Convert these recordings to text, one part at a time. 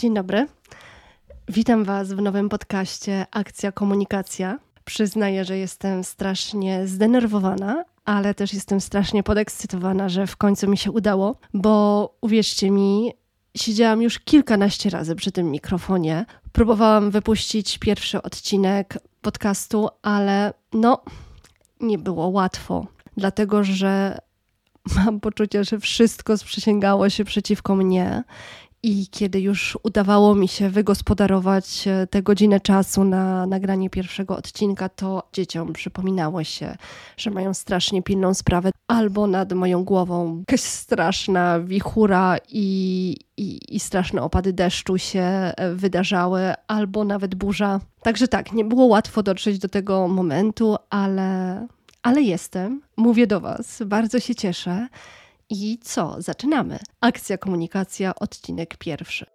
Dzień dobry. Witam Was w nowym podcaście Akcja Komunikacja. Przyznaję, że jestem strasznie zdenerwowana, ale też jestem strasznie podekscytowana, że w końcu mi się udało, bo uwierzcie mi, siedziałam już kilkanaście razy przy tym mikrofonie. Próbowałam wypuścić pierwszy odcinek podcastu, ale no, nie było łatwo, dlatego że mam poczucie, że wszystko sprzysięgało się przeciwko mnie i kiedy już udawało mi się wygospodarować e, tę godzinę czasu na nagranie pierwszego odcinka, to dzieciom przypominało się, że mają strasznie pilną sprawę, albo nad moją głową jakaś straszna wichura i, i, i straszne opady deszczu się e, wydarzały, albo nawet burza. Także tak, nie było łatwo dotrzeć do tego momentu, ale, ale jestem. Mówię do Was, bardzo się cieszę. I co? Zaczynamy. Akcja komunikacja, odcinek pierwszy.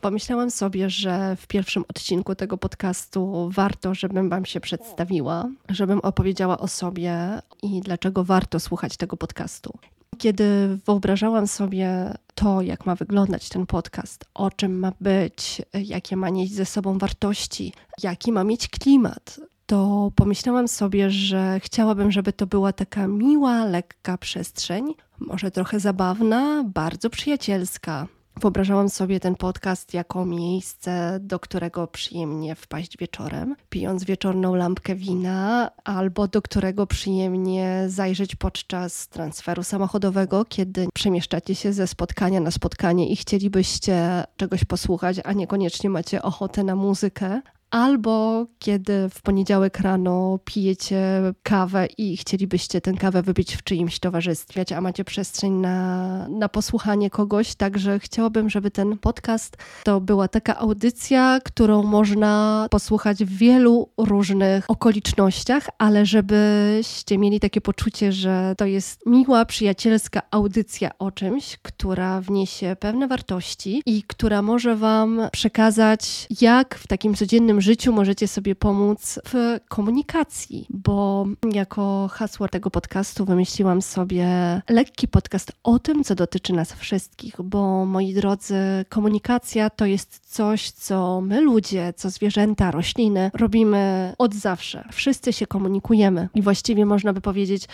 Pomyślałam sobie, że w pierwszym odcinku tego podcastu warto, żebym Wam się przedstawiła, żebym opowiedziała o sobie i dlaczego warto słuchać tego podcastu. Kiedy wyobrażałam sobie to, jak ma wyglądać ten podcast, o czym ma być, jakie ma nieść ze sobą wartości, jaki ma mieć klimat, to pomyślałam sobie, że chciałabym, żeby to była taka miła, lekka przestrzeń, może trochę zabawna, bardzo przyjacielska, Wyobrażałam sobie ten podcast jako miejsce, do którego przyjemnie wpaść wieczorem, pijąc wieczorną lampkę wina, albo do którego przyjemnie zajrzeć podczas transferu samochodowego, kiedy przemieszczacie się ze spotkania na spotkanie i chcielibyście czegoś posłuchać, a niekoniecznie macie ochotę na muzykę, albo kiedy w poniedziałek rano pijecie kawę i chcielibyście tę kawę wypić w czyimś towarzystwie, a macie przestrzeń na, na posłuchanie kogoś. Także chciałabym, żeby ten podcast to była taka audycja, którą można posłuchać w wielu różnych okolicznościach, ale żebyście mieli takie poczucie, że to jest miła, przyjacielska audycja o czymś, która wniesie pewne wartości i która może Wam przekazać, jak w takim codziennym życiu możecie sobie pomóc w komunikacji, bo jako hasło tego podcastu wymyśliłam sobie lekki podcast o tym, co dotyczy nas wszystkich, bo moi drodzy, komunikacja to jest coś, co my ludzie, co zwierzęta, rośliny robimy od zawsze. Wszyscy się komunikujemy i właściwie można by powiedzieć,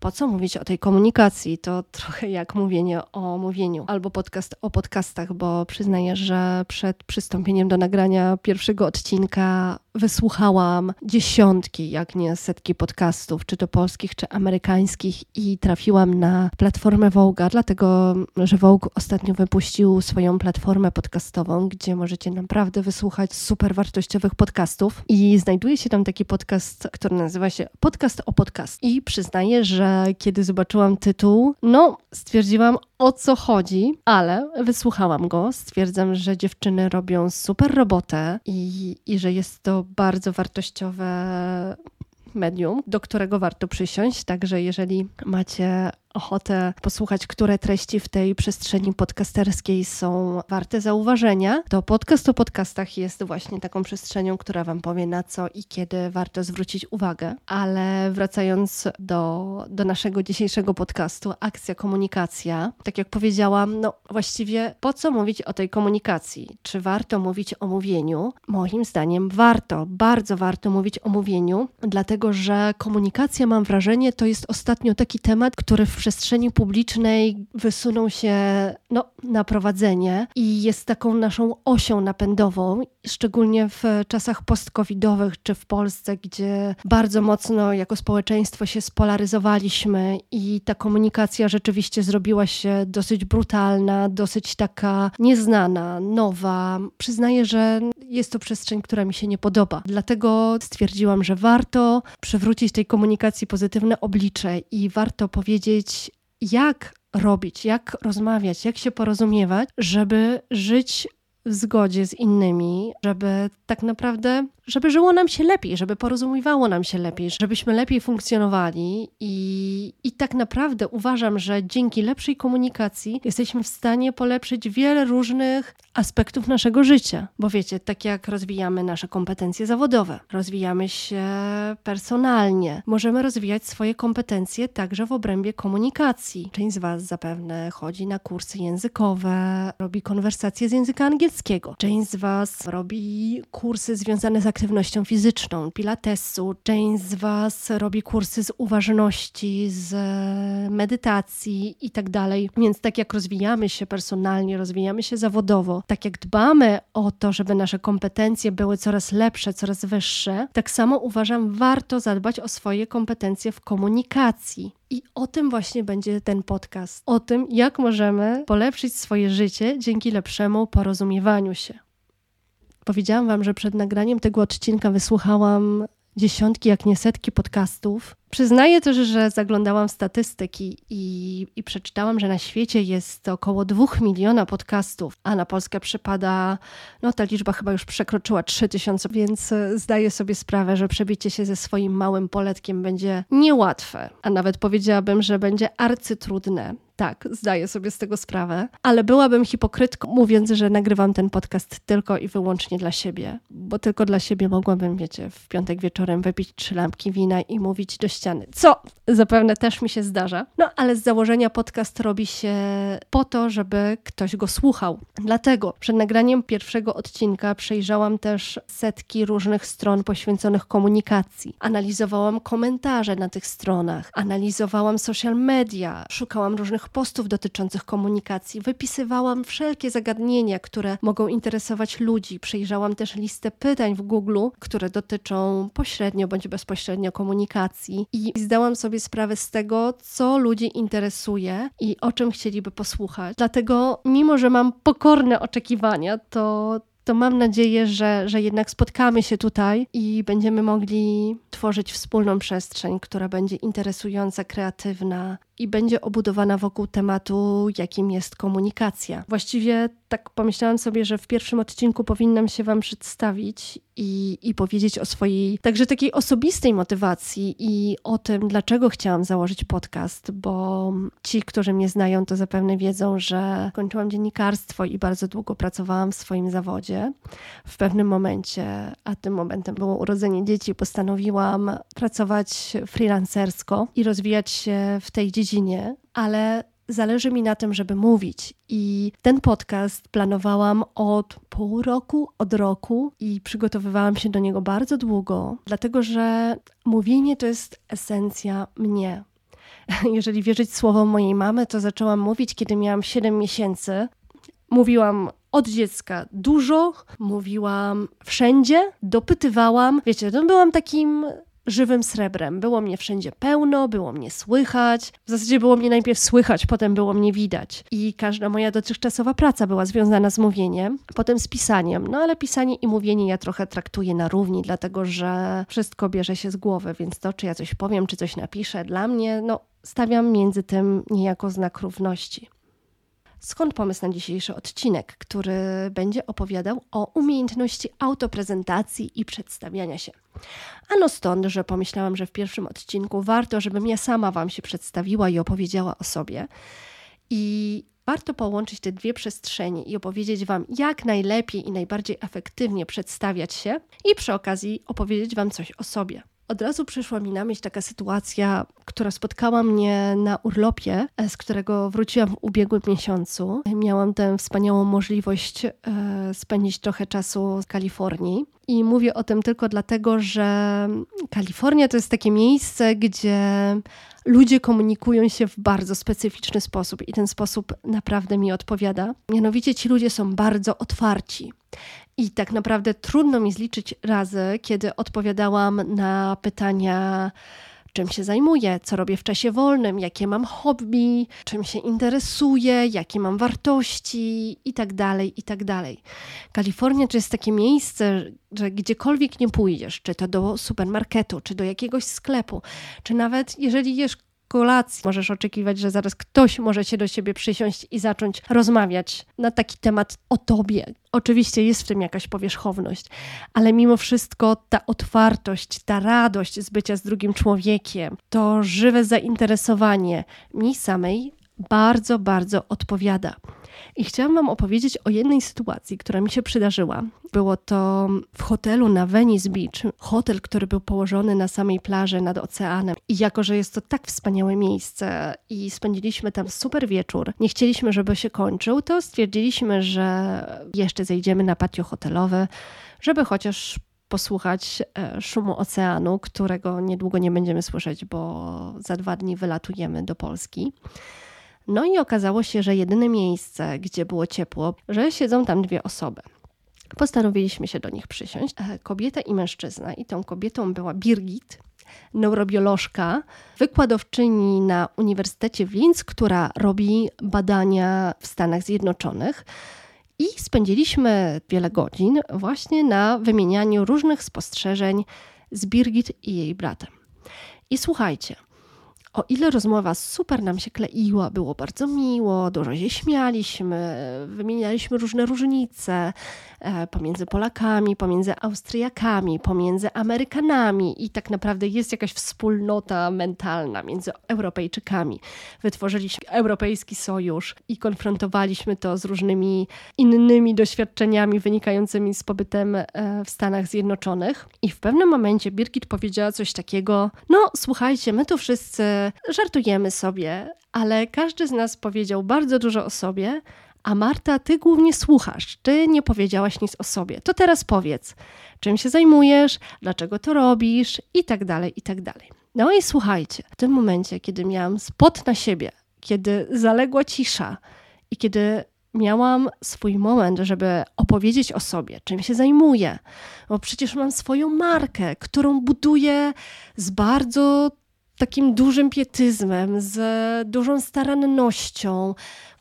po co mówić o tej komunikacji? To trochę jak mówienie o mówieniu albo podcast o podcastach, bo przyznaję, że przed przystąpieniem do nagrania pierwszego odcinka wysłuchałam dziesiątki, jak nie setki podcastów, czy to polskich, czy amerykańskich, i trafiłam na platformę Vogue'a, dlatego że Vogue ostatnio wypuścił swoją platformę podcastową, gdzie możecie naprawdę wysłuchać super wartościowych podcastów. I znajduje się tam taki podcast, który nazywa się Podcast o Podcast. I przyznaję, że kiedy zobaczyłam tytuł, no stwierdziłam o co chodzi, ale wysłuchałam go. Stwierdzam, że dziewczyny robią super robotę i, i że jest to bardzo wartościowe medium, do którego warto przysiąść. Także jeżeli macie ochotę posłuchać, które treści w tej przestrzeni podcasterskiej są warte zauważenia, to podcast o podcastach jest właśnie taką przestrzenią, która Wam powie na co i kiedy warto zwrócić uwagę. Ale wracając do, do naszego dzisiejszego podcastu, akcja komunikacja, tak jak powiedziałam, no właściwie po co mówić o tej komunikacji? Czy warto mówić o mówieniu? Moim zdaniem warto, bardzo warto mówić o mówieniu, dlatego że komunikacja, mam wrażenie, to jest ostatnio taki temat, który w przestrzeni publicznej wysunął się no, na prowadzenie i jest taką naszą osią napędową, szczególnie w czasach post-covidowych czy w Polsce, gdzie bardzo mocno jako społeczeństwo się spolaryzowaliśmy i ta komunikacja rzeczywiście zrobiła się dosyć brutalna, dosyć taka nieznana, nowa. Przyznaję, że jest to przestrzeń, która mi się nie podoba. Dlatego stwierdziłam, że warto przywrócić tej komunikacji pozytywne oblicze i warto powiedzieć, jak robić, jak rozmawiać, jak się porozumiewać, żeby żyć w zgodzie z innymi, żeby tak naprawdę żeby żyło nam się lepiej, żeby porozumiewało nam się lepiej, żebyśmy lepiej funkcjonowali i, i tak naprawdę uważam, że dzięki lepszej komunikacji jesteśmy w stanie polepszyć wiele różnych aspektów naszego życia. Bo wiecie, tak jak rozwijamy nasze kompetencje zawodowe, rozwijamy się personalnie, możemy rozwijać swoje kompetencje także w obrębie komunikacji. Część z Was zapewne chodzi na kursy językowe, robi konwersacje z języka angielskiego. Część z Was robi kursy związane z aktywnością fizyczną, pilatesu. Część z Was robi kursy z uważności, z medytacji i tak dalej. Więc tak jak rozwijamy się personalnie, rozwijamy się zawodowo, tak jak dbamy o to, żeby nasze kompetencje były coraz lepsze, coraz wyższe, tak samo uważam, warto zadbać o swoje kompetencje w komunikacji. I o tym właśnie będzie ten podcast. O tym, jak możemy polepszyć swoje życie dzięki lepszemu porozumiewaniu się. Powiedziałam Wam, że przed nagraniem tego odcinka wysłuchałam dziesiątki, jak nie setki podcastów. Przyznaję też, że zaglądałam w statystyki i, i przeczytałam, że na świecie jest około dwóch miliona podcastów, a na Polskę przypada, no ta liczba chyba już przekroczyła 3000, więc e, zdaję sobie sprawę, że przebicie się ze swoim małym poletkiem będzie niełatwe, a nawet powiedziałabym, że będzie arcytrudne. Tak, zdaję sobie z tego sprawę, ale byłabym hipokrytką, mówiąc, że nagrywam ten podcast tylko i wyłącznie dla siebie, bo tylko dla siebie mogłabym, wiecie, w piątek wieczorem wypić trzy lampki wina i mówić do ściany, co zapewne też mi się zdarza. No ale z założenia podcast robi się po to, żeby ktoś go słuchał. Dlatego przed nagraniem pierwszego odcinka przejrzałam też setki różnych stron poświęconych komunikacji. Analizowałam komentarze na tych stronach, analizowałam social media, szukałam różnych postów dotyczących komunikacji, wypisywałam wszelkie zagadnienia, które mogą interesować ludzi. Przejrzałam też listę pytań w Google, które dotyczą pośrednio bądź bezpośrednio komunikacji i zdałam sobie sprawę z tego, co ludzi interesuje i o czym chcieliby posłuchać. Dlatego, mimo że mam pokorne oczekiwania, to to mam nadzieję, że, że jednak spotkamy się tutaj i będziemy mogli tworzyć wspólną przestrzeń, która będzie interesująca, kreatywna i będzie obudowana wokół tematu, jakim jest komunikacja. Właściwie tak pomyślałam sobie, że w pierwszym odcinku powinnam się Wam przedstawić i, i powiedzieć o swojej także takiej osobistej motywacji i o tym, dlaczego chciałam założyć podcast, bo ci, którzy mnie znają, to zapewne wiedzą, że kończyłam dziennikarstwo i bardzo długo pracowałam w swoim zawodzie. W pewnym momencie, a tym momentem było urodzenie dzieci, postanowiłam pracować freelancersko i rozwijać się w tej dziedzinie, ale zależy mi na tym, żeby mówić. I ten podcast planowałam od pół roku, od roku i przygotowywałam się do niego bardzo długo, dlatego że mówienie to jest esencja mnie. Jeżeli wierzyć słowom mojej mamy, to zaczęłam mówić, kiedy miałam 7 miesięcy. Mówiłam od dziecka dużo, mówiłam wszędzie, dopytywałam. Wiecie, no byłam takim żywym srebrem. Było mnie wszędzie pełno, było mnie słychać. W zasadzie było mnie najpierw słychać, potem było mnie widać. I każda moja dotychczasowa praca była związana z mówieniem, potem z pisaniem. No ale pisanie i mówienie ja trochę traktuję na równi, dlatego że wszystko bierze się z głowy, więc to, czy ja coś powiem, czy coś napiszę, dla mnie, no, stawiam między tym niejako znak równości. Skąd pomysł na dzisiejszy odcinek, który będzie opowiadał o umiejętności autoprezentacji i przedstawiania się? Ano stąd, że pomyślałam, że w pierwszym odcinku warto, żebym ja sama Wam się przedstawiła i opowiedziała o sobie. I warto połączyć te dwie przestrzenie i opowiedzieć Wam, jak najlepiej i najbardziej efektywnie przedstawiać się, i przy okazji opowiedzieć Wam coś o sobie. Od razu przyszła mi na myśl taka sytuacja, która spotkała mnie na urlopie, e, z którego wróciłam w ubiegłym miesiącu. Miałam tę wspaniałą możliwość e, spędzić trochę czasu w Kalifornii. I mówię o tym tylko dlatego, że Kalifornia to jest takie miejsce, gdzie ludzie komunikują się w bardzo specyficzny sposób i ten sposób naprawdę mi odpowiada. Mianowicie ci ludzie są bardzo otwarci. I tak naprawdę trudno mi zliczyć razy, kiedy odpowiadałam na pytania, czym się zajmuję, co robię w czasie wolnym, jakie mam hobby, czym się interesuję, jakie mam wartości i tak dalej, i tak. Kalifornia to jest takie miejsce, że gdziekolwiek nie pójdziesz, czy to do supermarketu, czy do jakiegoś sklepu, czy nawet jeżeli jesz kolacji. Możesz oczekiwać, że zaraz ktoś może się do ciebie przysiąść i zacząć rozmawiać na taki temat o tobie. Oczywiście jest w tym jakaś powierzchowność, ale mimo wszystko ta otwartość, ta radość z bycia z drugim człowiekiem, to żywe zainteresowanie mi samej bardzo, bardzo odpowiada. I chciałam Wam opowiedzieć o jednej sytuacji, która mi się przydarzyła. Było to w hotelu na Venice Beach, hotel, który był położony na samej plaży nad oceanem. I jako, że jest to tak wspaniałe miejsce i spędziliśmy tam super wieczór, nie chcieliśmy, żeby się kończył, to stwierdziliśmy, że jeszcze zejdziemy na patio hotelowe, żeby chociaż posłuchać e, szumu oceanu, którego niedługo nie będziemy słyszeć, bo za dwa dni wylatujemy do Polski. No i okazało się, że jedyne miejsce, gdzie było ciepło, że siedzą tam dwie osoby. Postanowiliśmy się do nich przysiąść. Kobieta i mężczyzna. I tą kobietą była Birgit, neurobiolożka, wykładowczyni na Uniwersytecie w Linz, która robi badania w Stanach Zjednoczonych. I spędziliśmy wiele godzin właśnie na wymienianiu różnych spostrzeżeń z Birgit i jej bratem. I słuchajcie, o ile rozmowa super nam się kleiła, było bardzo miło, dużo się śmialiśmy, wymienialiśmy różne różnice e, pomiędzy Polakami, pomiędzy Austriakami, pomiędzy Amerykanami i tak naprawdę jest jakaś wspólnota mentalna między Europejczykami. Wytworzyliśmy europejski sojusz i konfrontowaliśmy to z różnymi innymi doświadczeniami wynikającymi z pobytem e, w Stanach Zjednoczonych. I w pewnym momencie Birgit powiedziała coś takiego: No, słuchajcie, my tu wszyscy żartujemy sobie, ale każdy z nas powiedział bardzo dużo o sobie, a Marta, ty głównie słuchasz, ty nie powiedziałaś nic o sobie. To teraz powiedz, czym się zajmujesz, dlaczego to robisz i tak dalej, i tak dalej. No i słuchajcie, w tym momencie, kiedy miałam spot na siebie, kiedy zaległa cisza i kiedy miałam swój moment, żeby opowiedzieć o sobie, czym się zajmuję, bo przecież mam swoją markę, którą buduję z bardzo takim dużym pietyzmem, z dużą starannością.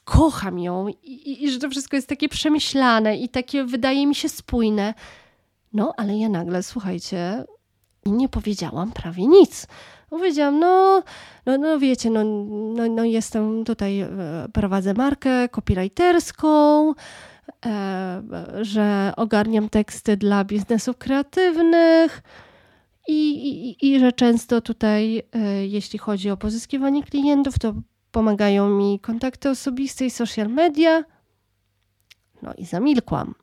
Kocham ją i, i, i że to wszystko jest takie przemyślane i takie wydaje mi się spójne. No, ale ja nagle, słuchajcie, nie powiedziałam prawie nic. Powiedziałam, no, no, no wiecie, no, no, no jestem tutaj, e, prowadzę markę copywriterską, e, że ogarniam teksty dla biznesów kreatywnych, i, i, i że często tutaj, e, jeśli chodzi o pozyskiwanie klientów, to pomagają mi kontakty osobiste i social media. No i zamilkłam.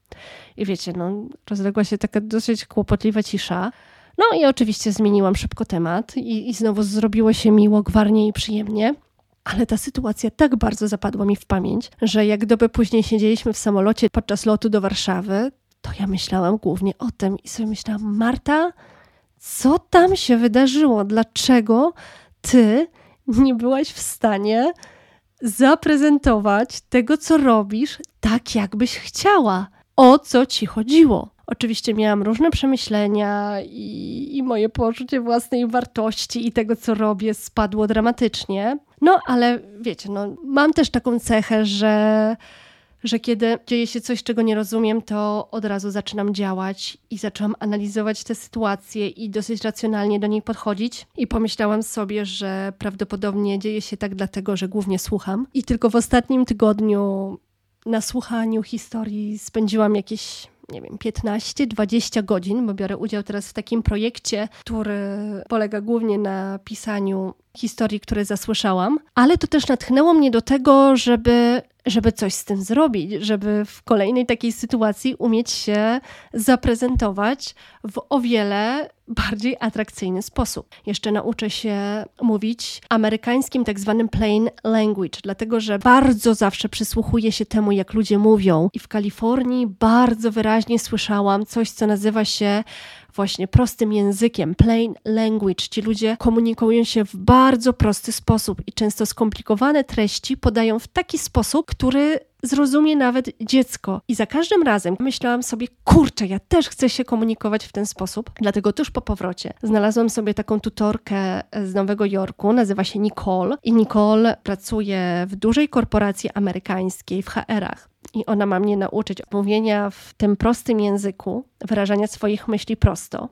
I wiecie, no, rozległa się taka dosyć kłopotliwa cisza. No i oczywiście zmieniłam szybko temat i, i znowu zrobiło się miło, gwarnie i przyjemnie. Ale ta sytuacja tak bardzo zapadła mi w pamięć, że jak doby później siedzieliśmy w samolocie podczas lotu do Warszawy, to ja myślałam głównie o tym i sobie myślałam, Marta, co tam się wydarzyło? Dlaczego ty nie byłaś w stanie zaprezentować tego, co robisz, tak jakbyś chciała? O co ci chodziło? Oczywiście miałam różne przemyślenia i, i, moje poczucie własnej wartości i tego, co robię, spadło dramatycznie. No, ale wiecie, no, mam też taką cechę, że że kiedy dzieje się coś, czego nie rozumiem, to od razu zaczynam działać i zaczęłam analizować tę sytuację i dosyć racjonalnie do niej podchodzić. I pomyślałam sobie, że prawdopodobnie dzieje się tak dlatego, że głównie słucham. I tylko w ostatnim tygodniu na słuchaniu historii spędziłam jakieś nie wiem, 15-20 godzin, bo biorę udział teraz w takim projekcie, który polega głównie na pisaniu historii, które zasłyszałam, ale to też natchnęło mnie do tego, żeby żeby coś z tym zrobić, żeby w kolejnej takiej sytuacji umieć się zaprezentować w o wiele bardziej atrakcyjny sposób. Jeszcze nauczę się mówić amerykańskim tak zwanym plain language, dlatego że bardzo zawsze przysłuchuję się temu, jak ludzie mówią. I w Kalifornii bardzo wyraźnie słyszałam coś, co nazywa się właśnie prostym językiem, plain language. Ci ludzie komunikują się w bardzo prosty sposób i często skomplikowane treści podają w taki sposób, który zrozumie nawet dziecko. I za każdym razem myślałam sobie, kurczę, ja też chcę się komunikować w ten sposób. Dlatego tuż po powrocie znalazłam sobie taką tutorkę z Nowego Jorku, nazywa się Nicole. I Nicole pracuje w dużej korporacji amerykańskiej w HR-ach i ona ma mnie nauczyć mówienia w tym prostym języku, wyrażania swoich myśli prosto.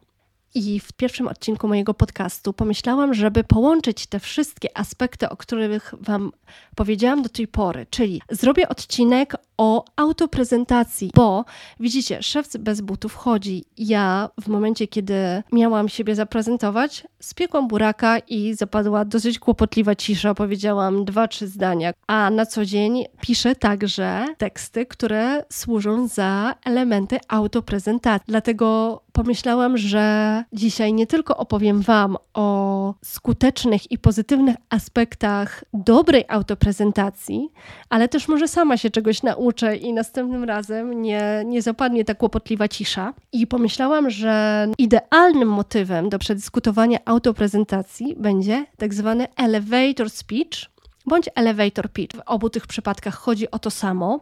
I w pierwszym odcinku mojego podcastu pomyślałam, żeby połączyć te wszystkie aspekty, o których Wam powiedziałam do tej pory, czyli zrobię odcinek o autoprezentacji, bo widzicie, szef bez butów chodzi. Ja w momencie, kiedy miałam siebie zaprezentować, spiekłam buraka i zapadła dosyć kłopotliwa cisza. Powiedziałam dwa, trzy zdania, a na co dzień piszę także teksty, które służą za elementy autoprezentacji. Dlatego pomyślałam, że dzisiaj nie tylko opowiem Wam o skutecznych i pozytywnych aspektach dobrej autoprezentacji, ale też może sama się czegoś nauczę i następnym razem nie, nie zapadnie ta kłopotliwa cisza. I pomyślałam, że idealnym motywem do przedyskutowania autoprezentacji będzie tak zwany elevator speech, bądź elevator pitch. W obu tych przypadkach chodzi o to samo.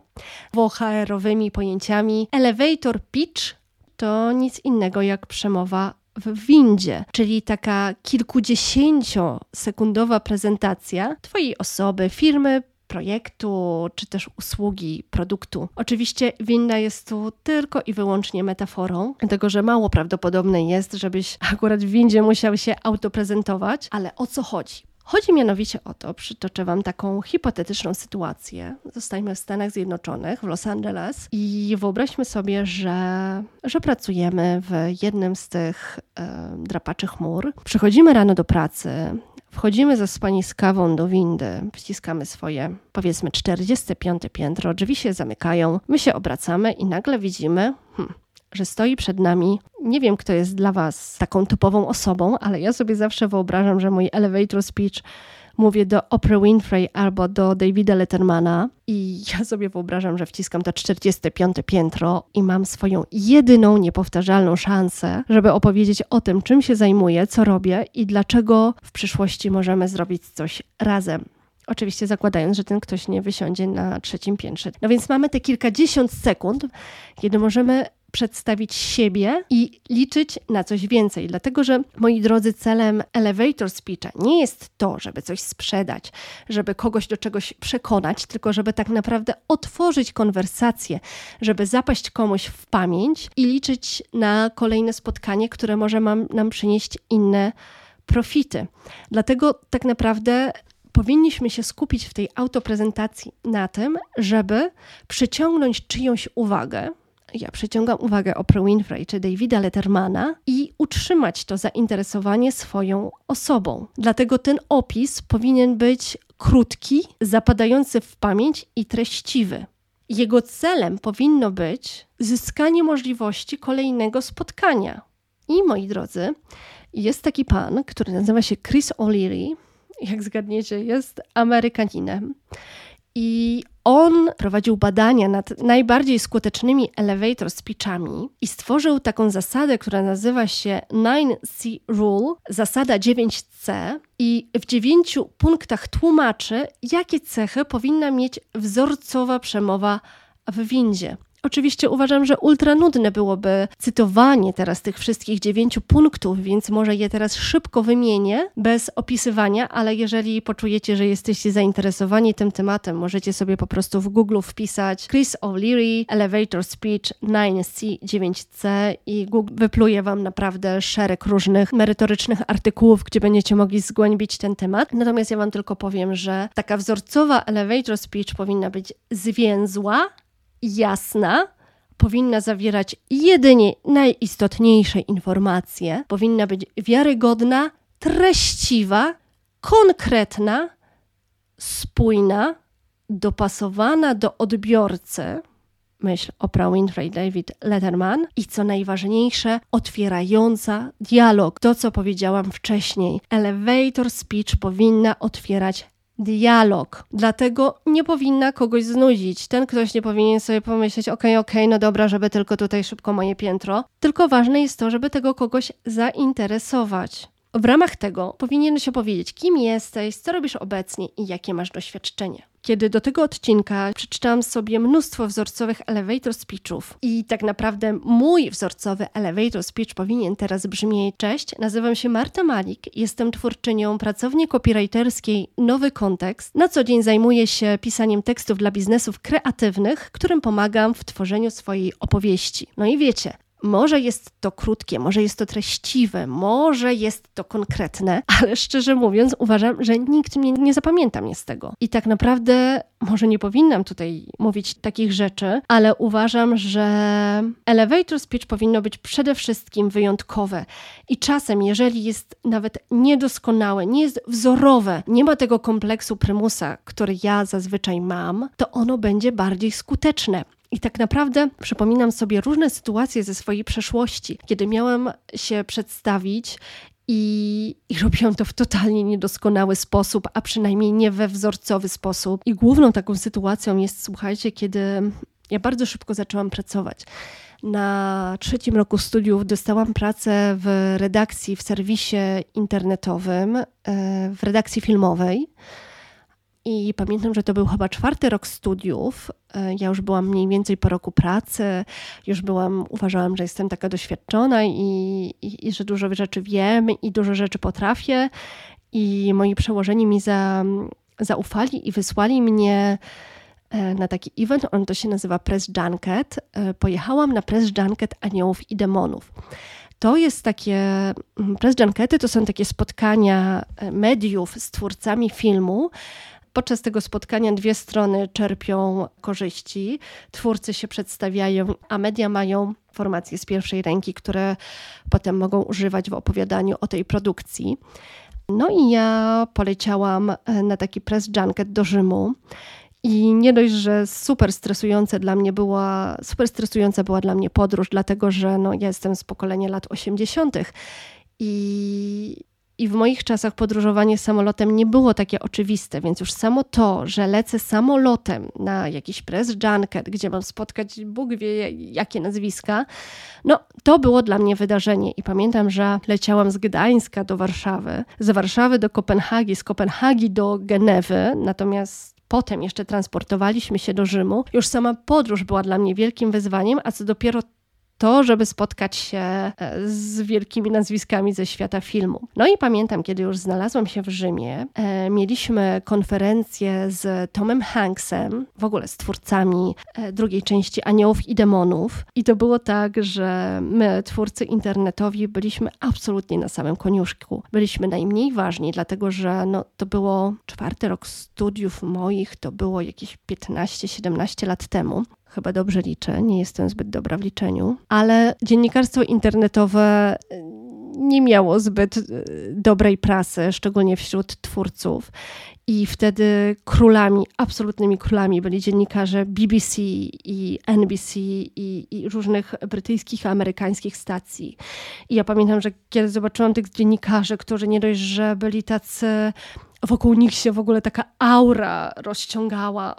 WHR-owymi pojęciami elevator pitch to nic innego jak przemowa w windzie, czyli taka kilkudziesięciosekundowa prezentacja Twojej osoby, firmy, projektu, czy też usługi, produktu. Oczywiście winda jest tu tylko i wyłącznie metaforą, dlatego że mało prawdopodobne jest, żebyś akurat w windzie musiał się autoprezentować, ale o co chodzi? Chodzi mianowicie o to, przytoczę Wam taką hipotetyczną sytuację. Zostajemy w Stanach Zjednoczonych, w Los Angeles i wyobraźmy sobie, że, że pracujemy w jednym z tych e, drapaczy chmur. Przychodzimy rano do pracy, Wchodzimy ze spani z kawą do windy, wciskamy swoje, powiedzmy, 45 piętro, drzwi się zamykają, my się obracamy i nagle widzimy, hmm, że stoi przed nami. Nie wiem, kto jest dla Was taką typową osobą, ale ja sobie zawsze wyobrażam, że mój elevator speech mówię do Oprah Winfrey albo do Davida Lettermana i ja sobie wyobrażam, że wciskam to 45 piętro i mam swoją jedyną niepowtarzalną szansę, żeby opowiedzieć o tym, czym się zajmuję, co robię i dlaczego w przyszłości możemy zrobić coś razem. Oczywiście zakładając, że ten ktoś nie wysiądzie na trzecim piętrze. No więc mamy te kilkadziesiąt sekund, kiedy możemy przedstawić siebie i liczyć na coś więcej. Dlatego, że moi drodzy, celem elevator speecha nie jest to, żeby coś sprzedać, żeby kogoś do czegoś przekonać, tylko żeby tak naprawdę otworzyć konwersację, żeby zapaść komuś w pamięć i liczyć na kolejne spotkanie, które może mam, nam przynieść inne profity. Dlatego tak naprawdę powinniśmy się skupić w tej autoprezentacji na tym, żeby przyciągnąć czyjąś uwagę, ja przyciągam uwagę Oprah Winfrey czy Davida Lettermana i utrzymać to zainteresowanie swoją osobą. Dlatego ten opis powinien być krótki, zapadający w pamięć i treściwy. Jego celem powinno być zyskanie możliwości kolejnego spotkania. I moi drodzy, jest taki pan, który nazywa się Chris O'Leary. Jak zgadniecie, jest Amerykaninem. I on prowadził badania nad najbardziej skutecznymi elevator speechami i stworzył taką zasadę, która nazywa się 9C Rule, zasada 9C, i w dziewięciu punktach tłumaczy, jakie cechy powinna mieć wzorcowa przemowa w windzie. Oczywiście uważam, że ultra nudne byłoby cytowanie teraz tych wszystkich dziewięciu punktów, więc może je teraz szybko wymienię bez opisywania, ale jeżeli poczujecie, że jesteście zainteresowani tym tematem, możecie sobie po prostu w Google wpisać Chris O'Leary Elevator Speech 9C 9C i Google wypluje Wam naprawdę szereg różnych merytorycznych artykułów, gdzie będziecie mogli zgłębić ten temat. Natomiast ja Wam tylko powiem, że taka wzorcowa elevator speech powinna być zwięzła, jasna, powinna zawierać jedynie najistotniejsze informacje, powinna być wiarygodna, treściwa, konkretna, spójna, dopasowana do odbiorcy, myśl Oprah Winfrey, David Letterman i co najważniejsze, otwierająca dialog. To, co powiedziałam wcześniej, elevator speech powinna otwierać dialog. Dlatego nie powinna kogoś znudzić. Ten ktoś nie powinien sobie pomyśleć, okej, okay, okej, okay, no dobra, żeby tylko tutaj szybko moje piętro. Tylko ważne jest to, żeby tego kogoś zainteresować. W ramach tego powinieneś opowiedzieć, kim jesteś, co robisz obecnie i jakie masz doświadczenie. Kiedy do tego odcinka przeczytałam sobie mnóstwo wzorcowych elevator speechów i tak naprawdę mój wzorcowy elevator speech powinien teraz brzmieć Cześć, nazywam się Marta Malik, jestem twórczynią pracowni copywriterskiej Nowy Kontekst. Na co dzień zajmuję się pisaniem tekstów dla biznesów kreatywnych, którym pomagam w tworzeniu swojej opowieści. No i wiecie, Może jest to krótkie, może jest to treściwe, może jest to konkretne, ale szczerze mówiąc, uważam, że nikt mnie nie zapamięta mnie z tego. I tak naprawdę może nie powinnam tutaj mówić takich rzeczy, ale uważam, że elevator speech powinno być przede wszystkim wyjątkowe. I czasem, jeżeli jest nawet niedoskonałe, nie jest wzorowe, nie ma tego kompleksu prymusa, który ja zazwyczaj mam, to ono będzie bardziej skuteczne. I tak naprawdę przypominam sobie różne sytuacje ze swojej przeszłości, kiedy miałam się przedstawić i, I robiłam to w totalnie niedoskonały sposób, a przynajmniej nie we wzorcowy sposób. I główną taką sytuacją jest, słuchajcie, kiedy ja bardzo szybko zaczęłam pracować. Na trzecim roku studiów dostałam pracę w redakcji, w serwisie internetowym, e, w redakcji filmowej. I pamiętam, że to był chyba czwarty rok studiów. E, ja już byłam mniej więcej po roku pracy, już byłam, uważałam, że jestem taka doświadczona i, i, i że dużo rzeczy wiem i dużo rzeczy potrafię. I moi przełożeni mi za, zaufali i wysłali mnie e, na taki event, on to się nazywa Press Junket. E, pojechałam na Press Junket Aniołów i Demonów. To jest takie, mm, press junkety to są takie spotkania mediów z twórcami filmu, Podczas tego spotkania dwie strony czerpią korzyści, twórcy się przedstawiają, a media mają informacje z pierwszej ręki, które potem mogą używać w opowiadaniu o tej produkcji. No i ja poleciałam e, na taki press junket do Rzymu. I nie dość, że super stresujące dla mnie była, super stresująca była dla mnie podróż, dlatego że no, ja jestem z pokolenia lat 80. I i w moich czasach podróżowanie samolotem nie było takie oczywiste, więc już samo to, że lecę samolotem na jakiś press junket, gdzie mam spotkać Bóg wie jakie nazwiska, no to było dla mnie wydarzenie. I pamiętam, że leciałam z Gdańska do Warszawy, z Warszawy do Kopenhagi, z Kopenhagi do Genewy, natomiast potem jeszcze transportowaliśmy się do Rzymu. Już sama podróż była dla mnie wielkim wyzwaniem, a co dopiero to, żeby spotkać się e, z wielkimi nazwiskami ze świata filmu. No i pamiętam, kiedy już znalazłam się w Rzymie, e, mieliśmy konferencję z Tomem Hanksem, w ogóle z twórcami e, drugiej części Aniołów i Demonów. I to było tak, że my, twórcy internetowi, byliśmy absolutnie na samym koniuszku. Byliśmy najmniej ważni, dlatego że no, to było czwarty rok studiów moich, to było jakieś 15-17 lat temu chyba dobrze liczę, nie jestem zbyt dobra w liczeniu, ale dziennikarstwo internetowe y, nie miało zbyt y, dobrej prasy, szczególnie wśród twórców. I wtedy królami, absolutnymi królami byli dziennikarze BBC i NBC i, i, różnych brytyjskich, amerykańskich stacji. I ja pamiętam, że kiedy zobaczyłam tych dziennikarzy, którzy nie dość, że byli tacy wokół nich się w ogóle taka aura rozciągała.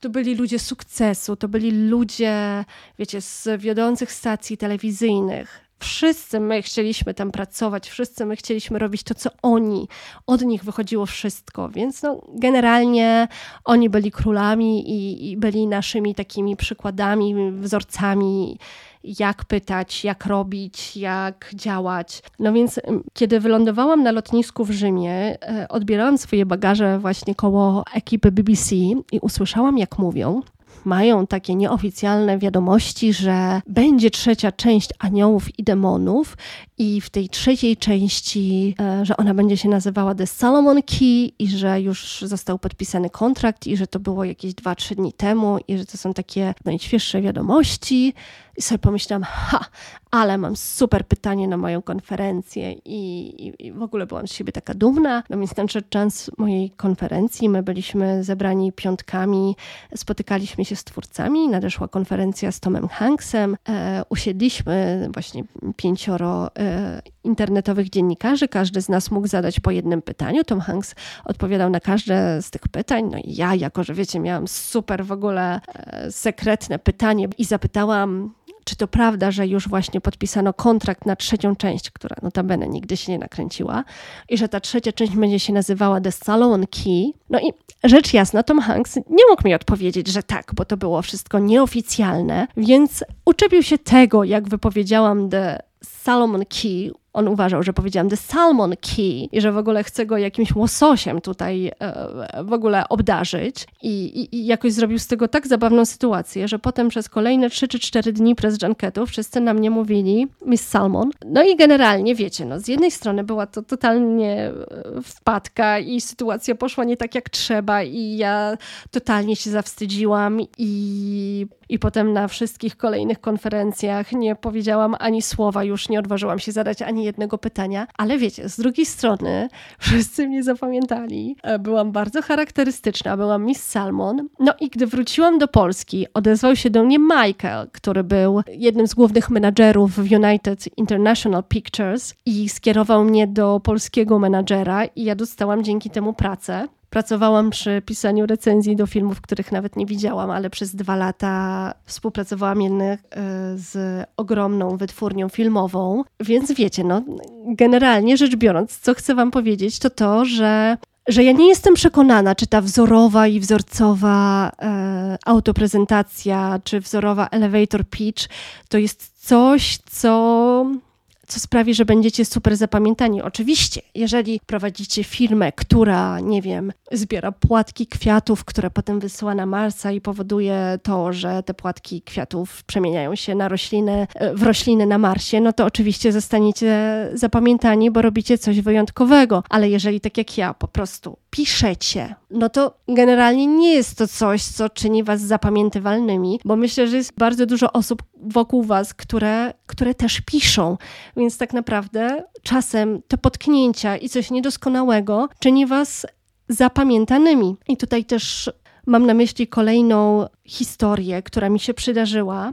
To byli ludzie sukcesu, to byli ludzie, wiecie, z wiodących stacji telewizyjnych. Wszyscy my chcieliśmy tam pracować, wszyscy my chcieliśmy robić to, co oni. Od nich wychodziło wszystko, więc no, generalnie oni byli królami i, i byli naszymi takimi przykładami, wzorcami jak pytać, jak robić, jak działać. No więc kiedy wylądowałam na lotnisku w Rzymie, e, odbierałam swoje bagaże właśnie koło ekipy BBC i usłyszałam, jak mówią mają takie nieoficjalne wiadomości, że będzie trzecia część Aniołów i Demonów i w tej trzeciej części, e, że ona będzie się nazywała The Solomon Key i że już został podpisany kontrakt i że to było jakieś 2-3 dni temu i że to są takie najświeższe wiadomości. I sobie pomyślałam, ha, ale mam super pytanie na moją konferencję i, i, i, w ogóle byłam z siebie taka dumna. No więc nadszedł czas mojej konferencji, my byliśmy zebrani piątkami, spotykaliśmy się z twórcami, nadeszła konferencja z Tomem Hanksem, e, usiedliśmy właśnie pięcioro e, internetowych dziennikarzy, każdy z nas mógł zadać po jednym pytaniu, Tom Hanks odpowiadał na każde z tych pytań, no i ja, jako że wiecie, miałam super w ogóle e, sekretne pytanie i zapytałam czy to prawda, że już właśnie podpisano kontrakt na trzecią część, która notabene nigdy się nie nakręciła, i że ta trzecia część będzie się nazywała The Salon Key. No i rzecz jasna, Tom Hanks nie mógł mi odpowiedzieć, że tak, bo to było wszystko nieoficjalne, więc uczepił się tego, jak wypowiedziałam The Salomon Key, on uważał, że powiedziałam the salmon key i że w ogóle chcę go jakimś łososiem tutaj e, w ogóle obdarzyć. I, i, I, jakoś zrobił z tego tak zabawną sytuację, że potem przez kolejne 3 czy 4 dni prez Junketu wszyscy na mnie mówili Miss Salmon. No i generalnie, wiecie, no z jednej strony była to totalnie e, wpadka i sytuacja poszła nie tak jak trzeba i ja totalnie się zawstydziłam i, i potem na wszystkich kolejnych konferencjach nie powiedziałam ani słowa, już nie odważyłam się zadać ani jednego pytania, ale wiecie, z drugiej strony wszyscy mnie zapamiętali. E, byłam bardzo charakterystyczna, byłam Miss Salmon. No i gdy wróciłam do Polski, odezwał się do mnie Michael, który był jednym z głównych menadżerów w United International Pictures i skierował mnie do polskiego menadżera i ja dostałam dzięki temu pracę. Pracowałam przy pisaniu recenzji do filmów, których nawet nie widziałam, ale przez dwa lata współpracowałam jednak e, z ogromną wytwórnią filmową. Więc wiecie, no, generalnie rzecz biorąc, co chcę Wam powiedzieć, to to, że że ja nie jestem przekonana, czy ta wzorowa i wzorcowa e, autoprezentacja, czy wzorowa elevator pitch to jest coś, co co sprawi, że będziecie super zapamiętani. Oczywiście, jeżeli prowadzicie firmę, która, nie wiem, zbiera płatki kwiatów, które potem wysyła na Marsa i powoduje to, że te płatki kwiatów przemieniają się na rośliny, e, w rośliny na Marsie, no to oczywiście zostaniecie zapamiętani, bo robicie coś wyjątkowego. Ale jeżeli tak jak ja po prostu piszecie, no to generalnie nie jest to coś, co czyni was zapamiętywalnymi, bo myślę, że jest bardzo dużo osób wokół was, które, które też piszą. Więc tak naprawdę czasem te potknięcia i coś niedoskonałego czyni was zapamiętanymi. I tutaj też mam na myśli kolejną historię, która mi się przydarzyła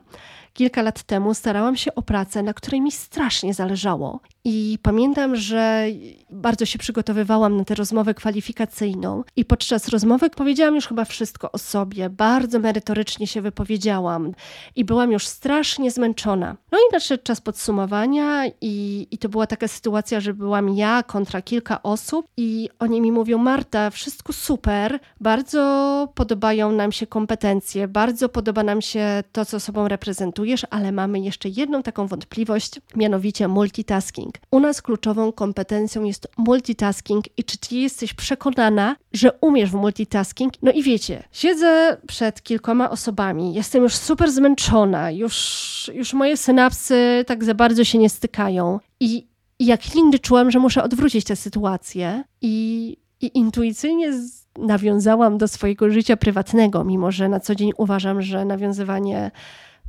kilka lat temu starałam się o pracę, na której mi strasznie zależało. I pamiętam, że bardzo się przygotowywałam na tę rozmowę kwalifikacyjną, i podczas rozmowy powiedziałam już chyba wszystko o sobie, bardzo merytorycznie się wypowiedziałam. I byłam już strasznie zmęczona. No i nadszedł czas podsumowania, i, i to była taka sytuacja, że byłam ja kontra kilka osób, i oni mi mówią: Marta, wszystko super, bardzo podobają nam się kompetencje, bardzo podoba nam się to, co sobą reprezentujesz, ale mamy jeszcze jedną taką wątpliwość, mianowicie multitasking. U nas kluczową kompetencją jest multitasking i czy ty jesteś przekonana, że umiesz w multitasking? No i wiecie, siedzę przed kilkoma osobami, jestem już super zmęczona, już, już moje synapsy tak za bardzo się nie stykają i, i jak nigdy czułam, że muszę odwrócić tę sytuację i, i intuicyjnie nawiązałam do swojego życia prywatnego, mimo że na co dzień uważam, że nawiązywanie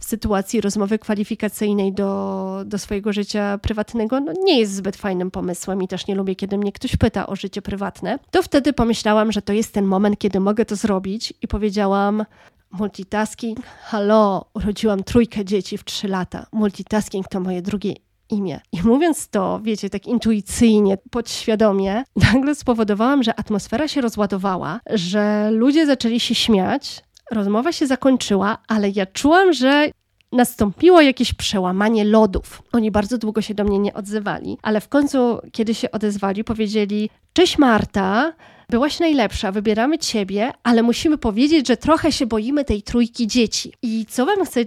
w sytuacji rozmowy kwalifikacyjnej do, do swojego życia prywatnego no, nie jest zbyt fajnym pomysłem i też nie lubię, kiedy mnie ktoś pyta o życie prywatne, to wtedy pomyślałam, że to jest ten moment, kiedy mogę to zrobić i powiedziałam, multitasking, halo, urodziłam trójkę dzieci w trzy lata. Multitasking to moje drugie imię. I mówiąc to, wiecie, tak intuicyjnie, podświadomie, nagle spowodowałam, że atmosfera się rozładowała, że ludzie zaczęli się śmiać, rozmowa się zakończyła, ale ja czułam, że nastąpiło jakieś przełamanie lodów. Oni bardzo długo się do mnie nie odzywali, ale w końcu, kiedy się odezwali, powiedzieli: Cześć Marta, byłaś najlepsza, wybieramy ciebie, ale musimy powiedzieć, że trochę się boimy tej trójki dzieci. I co wam chcę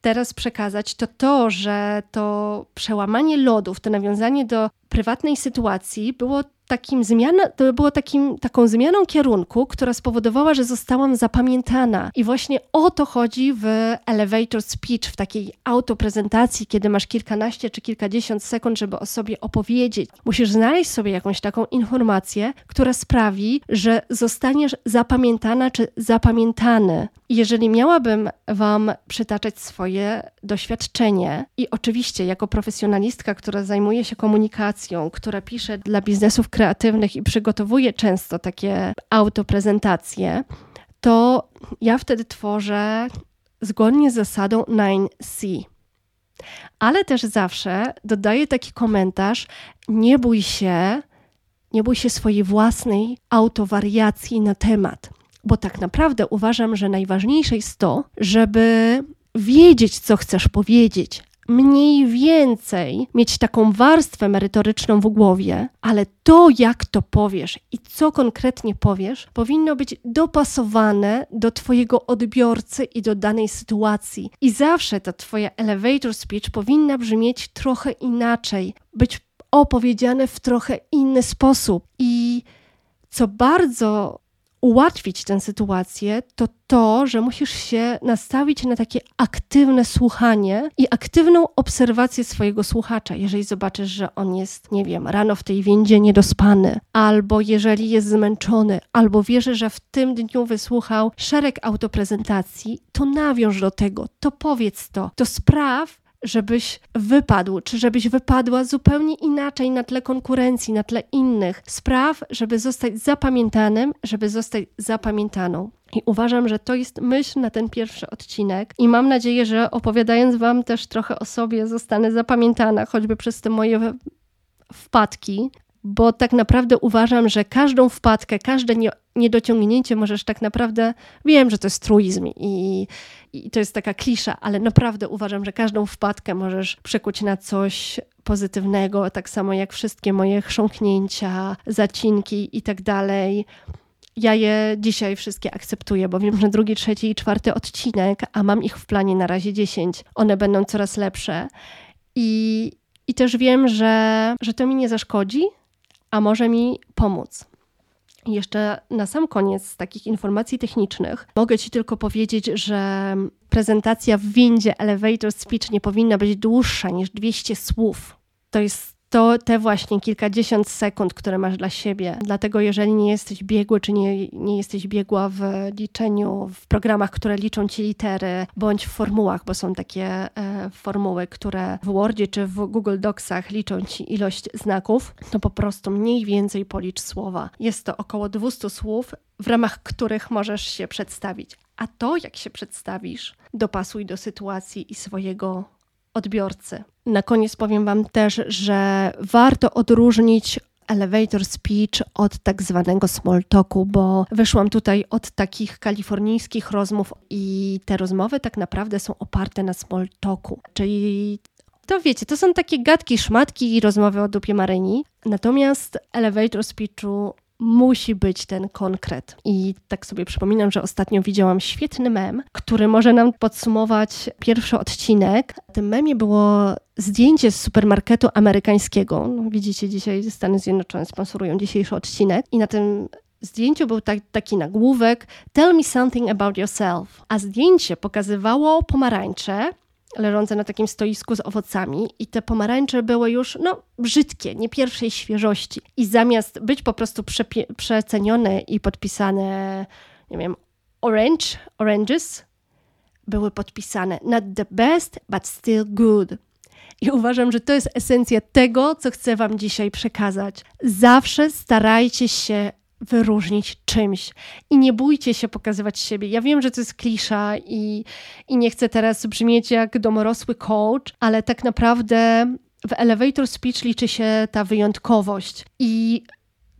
teraz przekazać, to to, że to przełamanie lodów, to nawiązanie do prywatnej sytuacji było takim zmiana, to było takim, taką zmianą kierunku, która spowodowała, że zostałam zapamiętana. I właśnie o to chodzi w elevator speech, w takiej autoprezentacji, kiedy masz kilkanaście czy kilkadziesiąt sekund, żeby o sobie opowiedzieć. Musisz znaleźć sobie jakąś taką informację, która sprawi, że zostaniesz zapamiętana czy zapamiętany. Jeżeli miałabym Wam przytaczać swoje doświadczenie i oczywiście jako profesjonalistka, która zajmuje się komunikacją, która pisze dla biznesów kreatywnych i przygotowuje często takie autoprezentacje, to ja wtedy tworzę zgodnie z zasadą 9C. Ale też zawsze dodaję taki komentarz: nie bój się, nie bój się swojej własnej autowariacji na temat. Bo tak naprawdę uważam, że najważniejsze jest to, żeby wiedzieć, co chcesz powiedzieć, mniej więcej mieć taką warstwę merytoryczną w głowie, ale to, jak to powiesz i co konkretnie powiesz, powinno być dopasowane do Twojego odbiorcy i do danej sytuacji. I zawsze ta Twoja elevator speech powinna brzmieć trochę inaczej, być opowiedziane w trochę inny sposób. I co bardzo ułatwić tę sytuację, to to, że musisz się nastawić na takie aktywne słuchanie i aktywną obserwację swojego słuchacza. Jeżeli zobaczysz, że on jest, nie wiem, rano w tej więdzie niedospany, albo jeżeli jest zmęczony, albo wierzy, że w tym dniu wysłuchał szereg autoprezentacji, to nawiąż do tego, to powiedz to, to spraw, żebyś wypadł, czy żebyś wypadła zupełnie inaczej na tle konkurencji, na tle innych spraw, żeby zostać zapamiętanym, żeby zostać zapamiętaną. I uważam, że to jest myśl na ten pierwszy odcinek. I mam nadzieję, że opowiadając Wam też trochę o sobie, zostanę zapamiętana, choćby przez te moje wpadki, bo tak naprawdę uważam, że każdą wpadkę, każde nie, niedociągnięcie możesz tak naprawdę, wiem, że to jest truizm i, i to jest taka klisza, ale naprawdę uważam, że każdą wpadkę możesz przekuć na coś pozytywnego, tak samo jak wszystkie moje chrząknięcia, zacinki i tak dalej. Ja je dzisiaj wszystkie akceptuję, bo wiem, że drugi, trzeci i czwarty odcinek, a mam ich w planie na razie dziesięć, one będą coraz lepsze. I, i też wiem, że, że to mi nie zaszkodzi, a może mi pomóc. Jeszcze na sam koniec z takich informacji technicznych mogę Ci tylko powiedzieć, że prezentacja w windzie Elevator Speech nie powinna być dłuższa niż 200 słów. To jest to te właśnie kilkadziesiąt sekund, które masz dla siebie. Dlatego, jeżeli nie jesteś biegły, czy nie, nie jesteś biegła w liczeniu, w programach, które liczą ci litery, bądź w formułach, bo są takie e, formuły, które w Wordzie czy w Google Docsach liczą ci ilość znaków, to po prostu mniej więcej policz słowa. Jest to około 200 słów, w ramach których możesz się przedstawić. A to, jak się przedstawisz, dopasuj do sytuacji i swojego odbiorcy. Na koniec powiem Wam też, że warto odróżnić elevator speech od tak zwanego small talku, bo wyszłam tutaj od takich kalifornijskich rozmów i te rozmowy tak naprawdę są oparte na small talku, czyli to wiecie, to są takie gadki, szmatki i rozmowy o dupie Maryni. Natomiast elevator speechu musi być ten konkret. I tak sobie przypominam, że ostatnio widziałam świetny mem, który może nam podsumować pierwszy odcinek. W tym memie było zdjęcie z supermarketu amerykańskiego. No, widzicie, dzisiaj Stany Zjednoczone sponsorują dzisiejszy odcinek i na tym zdjęciu był tak, taki nagłówek Tell me something about yourself. A zdjęcie pokazywało pomarańcze, leżące na takim stoisku z owocami i te pomarańcze były już, no, brzydkie, nie pierwszej świeżości. I zamiast być po prostu przecenione i podpisane, nie wiem, orange, oranges, były podpisane not the best, but still good. I uważam, że to jest esencja tego, co chcę Wam dzisiaj przekazać. Zawsze starajcie się wyróżnić czymś i nie bójcie się pokazywać siebie. Ja wiem, że to jest klisza i, i nie chcę teraz brzmieć jak domorosły coach, ale tak naprawdę w elevator speech liczy się ta wyjątkowość i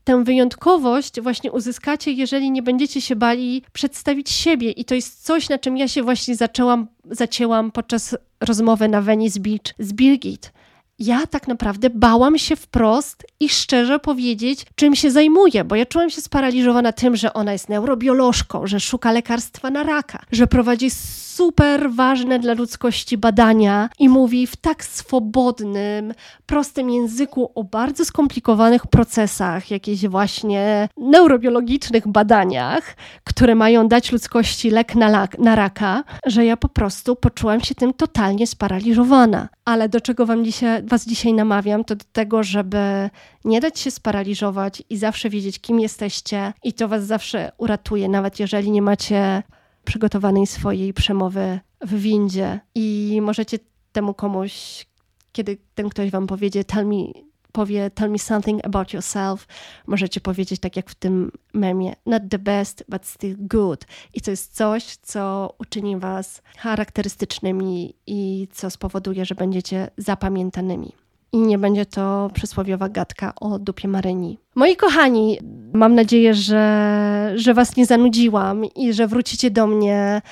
tę wyjątkowość właśnie uzyskacie, jeżeli nie będziecie się bali przedstawić siebie. I to jest coś, na czym ja się właśnie zaczęłam, zacięłam podczas rozmowy na Venice Beach z Birgit ja tak naprawdę bałam się wprost i szczerze powiedzieć, czym się zajmuję, bo ja czułam się sparaliżowana tym, że ona jest neurobiolożką, że szuka lekarstwa na raka, że prowadzi super ważne dla ludzkości badania i mówi w tak swobodnym, prostym języku o bardzo skomplikowanych procesach, jakichś właśnie neurobiologicznych badaniach, które mają dać ludzkości lek na, na raka, że ja po prostu poczułam się tym totalnie sparaliżowana. Ale do czego wam dzisiaj, was dzisiaj namawiam, to do tego, żeby nie dać się sparaliżować i zawsze wiedzieć, kim jesteście, i to was zawsze uratuje, nawet jeżeli nie macie przygotowanej swojej przemowy w windzie. I możecie temu komuś, kiedy ten ktoś wam powiedzie, tell me, powie tell me something about yourself, możecie powiedzieć tak jak w tym memie, not the best, but still good. I to jest coś, co uczyni was charakterystycznymi i co spowoduje, że będziecie zapamiętanymi i nie będzie to przysłowiowa gadka o dupie Maryni. Moi kochani, mam nadzieję, że, że Was nie zanudziłam i że wrócicie do mnie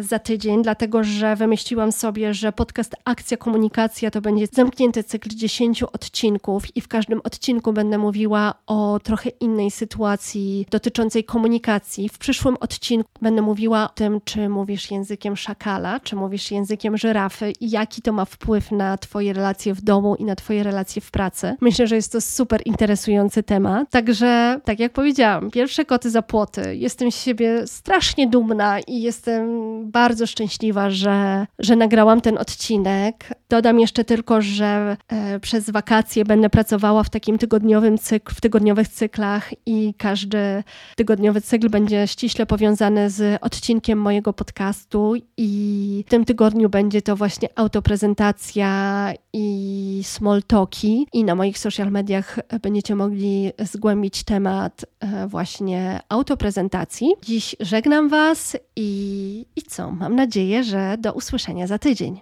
za tydzień, dlatego że wymyśliłam sobie, że podcast Akcja Komunikacja to będzie zamknięty cykl 10 odcinków i w każdym odcinku będę mówiła o trochę innej sytuacji dotyczącej komunikacji. W przyszłym odcinku będę mówiła o tym, czy mówisz językiem szakala, czy mówisz językiem żyrafy i jaki to ma wpływ na Twoje relacje w domu i na Twoje relacje w pracy. Myślę, że jest to super interesujący temat. Także, tak jak powiedziałam, pierwsze koty za płoty. Jestem z siebie strasznie dumna i jestem bardzo szczęśliwa, że, że nagrałam ten odcinek. Dodam jeszcze tylko, że e, przez wakacje będę pracowała w takim tygodniowym cykl, w tygodniowych cyklach i każdy tygodniowy cykl będzie ściśle powiązany z odcinkiem mojego podcastu i w tym tygodniu będzie to właśnie autoprezentacja i small talki i na moich social mediach będziecie mogli zgłębić temat e, właśnie autoprezentacji. Dziś żegnam Was i, i co? Mam nadzieję, że do usłyszenia za tydzień.